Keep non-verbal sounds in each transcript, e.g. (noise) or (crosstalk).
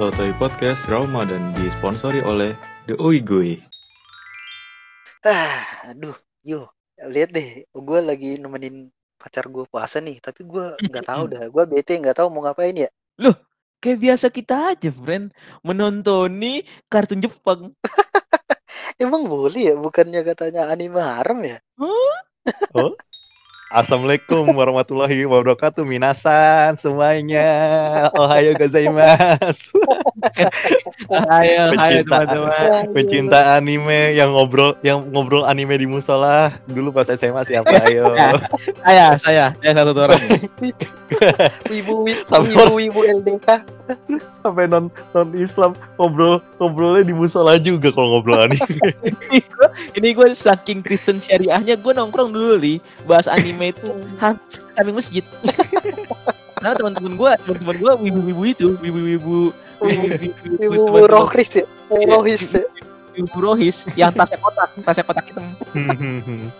Sotoy Podcast Ramadan disponsori oleh The Uigui. Ah, aduh, yo, lihat deh, gue lagi nemenin pacar gue puasa nih, tapi gue nggak tahu dah, gue bete nggak tahu mau ngapain ya. Loh, kayak biasa kita aja, friend. Menonton kartun Jepang. (laughs) Emang boleh ya? Bukannya katanya anime haram ya? Hah? Oh? Assalamualaikum warahmatullahi wabarakatuh minasan semuanya. Ohayo gozaimasu. Ayo, ayo Pencinta, teman-teman. pencinta anime yang ngobrol yang ngobrol anime di musola dulu pas SMA siapa (laughs) ayo. Saya, saya, saya satu orang. Sama (laughs) wibu, wibu LDK. Sampai non non Islam ngobrol ngobrolnya di musola juga kalau ngobrol anime. Ini gue, saking Kristen syariahnya gue nongkrong dulu nih bahas anime itu (laughs) samping masjid. Karena teman-teman gue, teman-teman gue wibu-wibu itu, wibu-wibu, wibu-wibu, Wibu rohis ya? Rohis ya? wibu rohis yang tasnya kotak, tasnya kotak hitam. (laughs)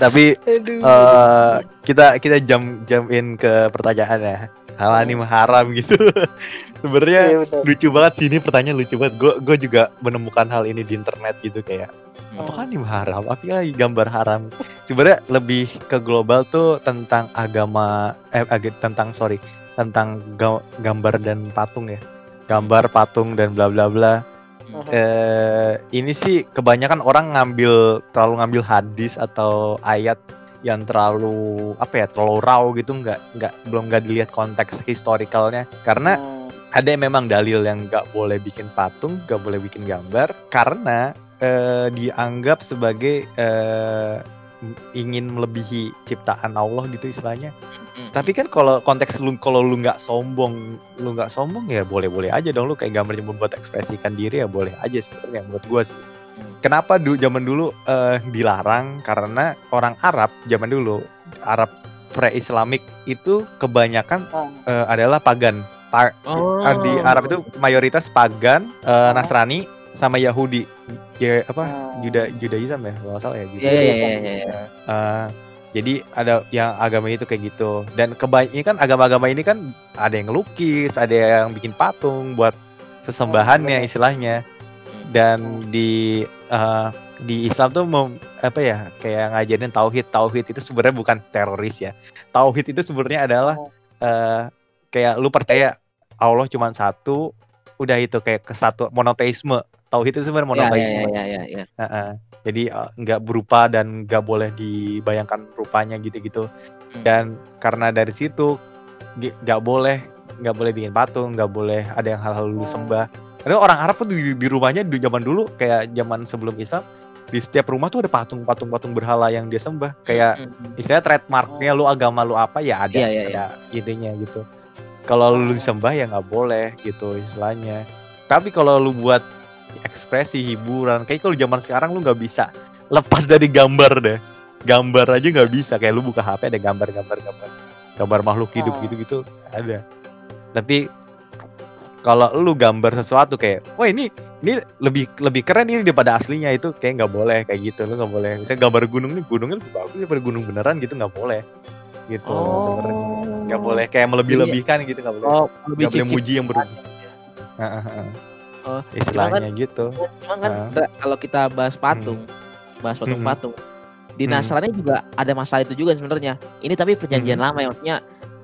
Tapi eh kita kita jam jamin ke pertanyaan ya. Hal anime haram gitu. (laughs) Sebenarnya Iya, lucu banget sih ini pertanyaan lucu banget. Gue gue juga menemukan hal ini di internet gitu kayak Hmm. apakah anime haram? Apa ya gambar haram? Sebenarnya lebih ke global tuh tentang agama eh ag- tentang sorry tentang ga- gambar dan patung ya. Gambar patung dan bla bla bla. Mhm. Eh ini sih kebanyakan orang ngambil terlalu ngambil hadis atau ayat yang terlalu apa ya terlalu raw gitu nggak nggak belum nggak dilihat konteks historicalnya karena Hmm. ada yang memang dalil yang nggak boleh bikin patung, nggak boleh bikin gambar karena eh, dianggap sebagai eh, ingin melebihi ciptaan Allah gitu istilahnya. Tapi kan kalau konteks lu kalau lu nggak sombong, lu nggak sombong ya boleh-boleh aja dong lu kayak gambar cuma buat ekspresikan diri ya boleh aja sebenarnya menurut gua sih. Hmm. Kenapa du zaman dulu eh, dilarang? Karena orang Arab zaman dulu Arab pre-Islamik itu kebanyakan eh, adalah pagan. Pa- Oh. Di Arab itu mayoritas pagan, Oh. Nasrani sama Yahudi. Ya apa? Hmm. Juda Judaism ya, kalau salah ya gitu. Iya, iya, iya, iya, iya. Eh, jadi ada yang agama itu kayak gitu. Dan kebanyakan kan agama-agama ini kan ada yang ngelukis, ada yang bikin patung buat sesembahannya bener. istilahnya. Dan di eh, di Islam tuh mem- apa ya kayak ngajarin tauhid. Tauhid itu sebenarnya bukan teroris ya. Tauhid itu sebenarnya adalah Oh. eh kayak lu percaya Allah cuma satu, udah itu kayak kesatu monoteisme. Tauhid itu sebenarnya Iya, iya, monoteisme. iya, iya, iya. Heeh. Jadi eh, nggak berupa dan nggak boleh dibayangkan rupanya gitu-gitu. Hmm. Dan karena dari situ nggak boleh nggak boleh bikin patung, nggak boleh ada yang hal-hal lu Hmm. sembah. Karena orang Arab tuh di, di rumahnya di zaman dulu kayak zaman sebelum Islam di setiap rumah tuh ada patung-patung patung berhala yang dia sembah. Kayak Hmm. istilah trademarknya lu agama lu apa ya ada Iya, iya, ada intinya gitu. Kalau lu Oh. disembah ya nggak boleh gitu istilahnya. Tapi kalau lu buat ekspresi hiburan. Kayak kalau zaman sekarang lu nggak bisa lepas dari gambar deh. Gambar aja nggak bisa. Kayak lu buka HP ada gambar-gambar gambar gambar. Makhluk hidup Oh. gitu-gitu ada. Tapi kalau lu gambar sesuatu kayak wah ini ini lebih lebih keren ini daripada aslinya itu kayak nggak boleh kayak gitu. Lu nggak boleh. Misalnya gambar gunung nih gunungnya lebih bagus daripada gunung beneran gitu nggak boleh. Gitu Oh. sebenarnya. Nggak boleh kayak melebih-lebihkan gitu nggak boleh. Oh, nggak boleh cicip. muji yang berubah Oh, istilahnya gitu Cuma kan. Ra, kalau kita bahas patung, bahas patung-patung, di Hmm. Nasrani juga ada masalah itu juga sebenarnya. Ini tapi perjanjian lama yang maksudnya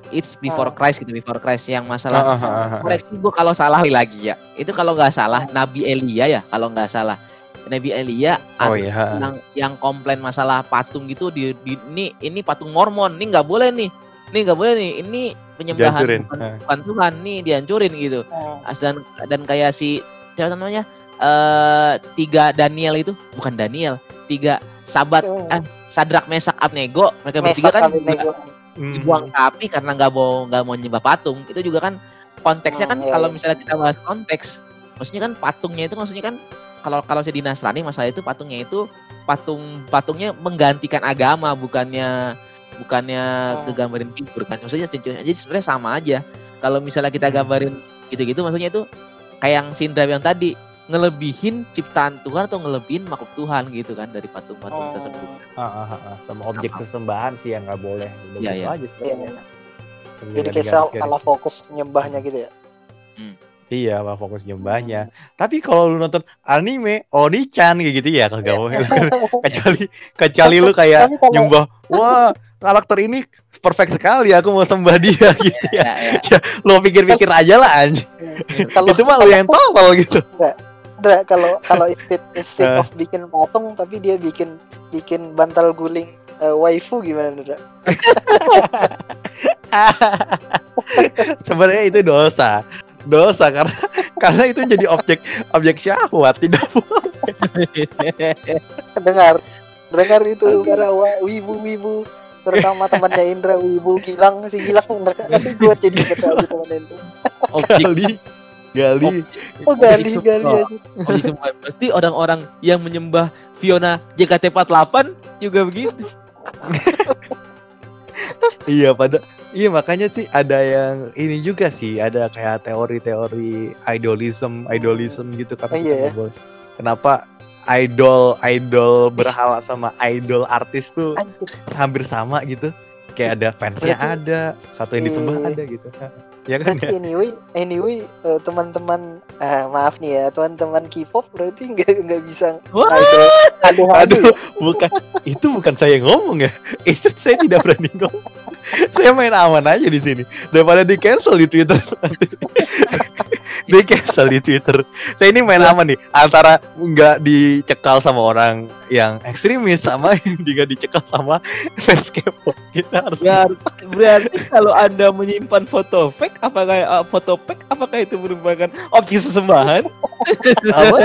it's before Ah. Christ gitu, before Christ yang Ah, masalah ah, ah, ah. koreksi gue kalau salah lagi ya. Itu kalau nggak salah Nabi Elia ya, kalau nggak salah. Nabi Elia oh iya yang yang komplain masalah patung gitu di, di- ini ini patung Mormon, ini nggak boleh nih. Ini nggak boleh nih. Ini penyembahan bukan, bukan Tuhan nih dihancurin gitu. Hmm. As- dan dan kayak si siapa namanya eh tiga Daniel itu bukan Daniel tiga sahabat Hmm. eh, Sadrak Mesak Abnego mereka Mesak bertiga kan juga. Hmm. dibuang ke api karena nggak mau nggak mau nyembah patung itu juga kan konteksnya kan Hmm, iya, kalau iya. misalnya kita bahas konteks maksudnya kan patungnya itu maksudnya kan kalau kalau saya di Nasrani masalah itu patungnya itu patung patungnya menggantikan agama bukannya bukannya Hmm. kegambarin figur kan maksudnya jadi sebenarnya sama aja kalau misalnya kita Hmm. gambarin gitu-gitu maksudnya itu kayak yang Sindra yang tadi ngelebihin ciptaan Tuhan atau ngelebihin makhluk Tuhan gitu kan dari patung-patung Oh. tersebut. Ah, ah, ah, ah. sama objek Sama. sesembahan sih yang nggak boleh Iya, gitu iya. aja sebenarnya Jadi Dengan kayak garis-garis. salah fokus nyembahnya gitu ya. Iya, mah fokus nyembahnya. Tapi kalau lu nonton anime, Oni-chan kayak gitu ya kagak boleh. (laughs) kecuali kecuali lu kayak nyembah, (laughs) wah karakter ini perfect sekali, aku mau sembah dia (laughs) gitu ya. Ya, ya. Lu pikir-pikir aja lah anjing. kalau Itu mah lu yang tolol gitu. Nggak, kalau kalau (laughs) instead, instead Eh. of bikin patung tapi dia bikin bikin bantal guling eh, waifu gimana Nda? (laughs) Sebenarnya itu dosa. Dosa karena karena itu jadi objek objek syahwat tidak dengar dengar itu para wa- wibu-wibu terutama temannya Indra wibu Gilang si Gilang mereka nanti buat jadi ketua temannya Indra gali gali oh gali gali aja. Berarti orang-orang yang menyembah Fiona JKT48 juga begitu. (laughs) Iya pada iya makanya sih ada yang ini juga sih ada kayak teori-teori idolism idolism gitu karena Iya kita ya. boleh. Kenapa idol idol berhala sama idol artis tuh Anjir. hampir sama gitu? Kayak ada fansnya Berarti ada, satu yang disembah ada gitu. (laughs) Ya kan berarti ya? anyway anyway eh, teman-teman ah, maaf nih ya teman-teman K-pop berarti nggak nggak bisa aduh aduh Aduh, bukan itu bukan saya yang ngomong ya. (laughs) Itu saya tidak berani ngomong. Saya main aman aja di sini daripada di cancel di Twitter. (laughs) di cancel di Twitter. Saya ini main aman nih antara nggak dicekal sama orang yang ekstremis sama yang juga dicekal sama fans K-pop. Kita harus Berarti, berarti kalau Anda menyimpan foto fake apakah eh, foto fake apakah itu merupakan objek sesembahan? (laughs) apa?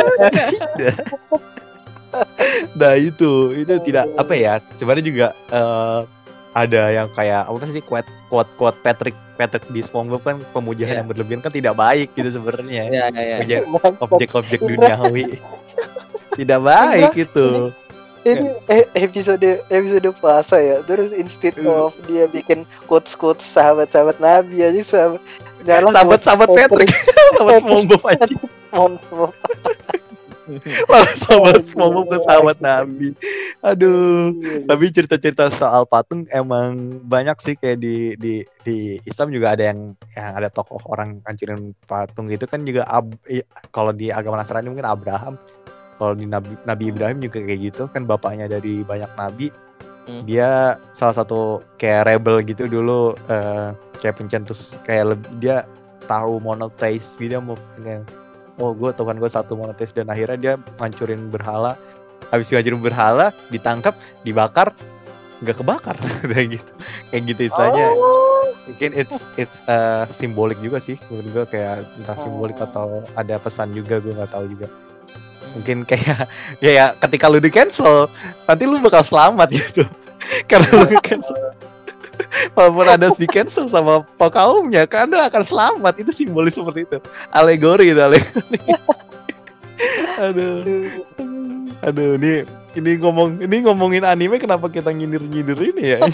Nah itu itu tidak apa ya sebenarnya juga eh, ada yang kayak apa sih quote quote quote Patrick Patrick di SpongeBob kan pemujaan Iya. yang berlebihan kan tidak baik gitu sebenarnya Ya ya ya. Objek- Bangsat. objek-objek duniawi (laughs) tidak baik itu ini eh, episode episode puasa ya terus instead Hmm. of dia bikin quotes quotes sahabat sahabat Nabi aja sahabat nyala (laughs) sahabat sahabat Patrick sahabat SpongeBob aja (laughs) SpongeBob. Malah sahabat SpongeBob ke sahabat Nabi. Aduh. Tapi cerita-cerita soal patung emang banyak sih kayak di di di Islam juga ada yang yang ada tokoh orang hancurin patung gitu kan juga Ab- kalau di agama Nasrani mungkin Abraham. Kalau di Nabi, Nabi Ibrahim juga kayak gitu kan bapaknya dari banyak nabi. Hmm. dia salah satu kayak rebel gitu dulu eh, kayak pencetus kayak leb- dia tahu monotheis dia mau pengen oh gue Tuhan gue satu monotheis dan akhirnya dia ngancurin berhala. Habis ngancurin berhala ditangkap dibakar nggak kebakar. (laughs) Kayak gitu. Kayak gitu istilahnya. Mungkin it's it's uh, simbolik juga sih. Menurut gue kayak entah simbolik Oh. atau ada pesan juga gue nggak tahu juga. Mungkin kayak (laughs) ya, ya ketika lu di cancel nanti lu bakal selamat (laughs) gitu. Karena lu di cancel walaupun ada di cancel sama kaumnya kan anda akan selamat. Itu simbolis seperti itu. Alegori itu alegori. (laughs) Aduh. Aduh ini ini ngomong ini ngomongin anime kenapa kita nyindir nyindir ini ya (laughs)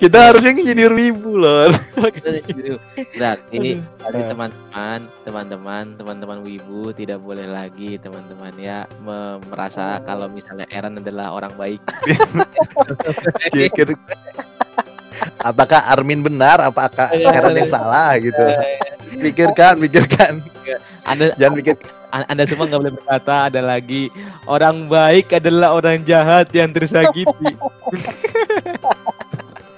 kita harusnya nyindir wibu loh Berarti Jadi Eh. teman-teman, teman-teman, teman-teman wibu tidak boleh lagi teman-teman ya me- merasa kalau misalnya Aaron adalah orang baik. (laughs) Apakah Armin benar? Apakah Aaron yang salah gitu? Pikirkan pikirkan. Anda jangan pikir An- Anda semua nggak boleh berkata ada lagi orang baik adalah orang jahat yang tersakiti. (laughs)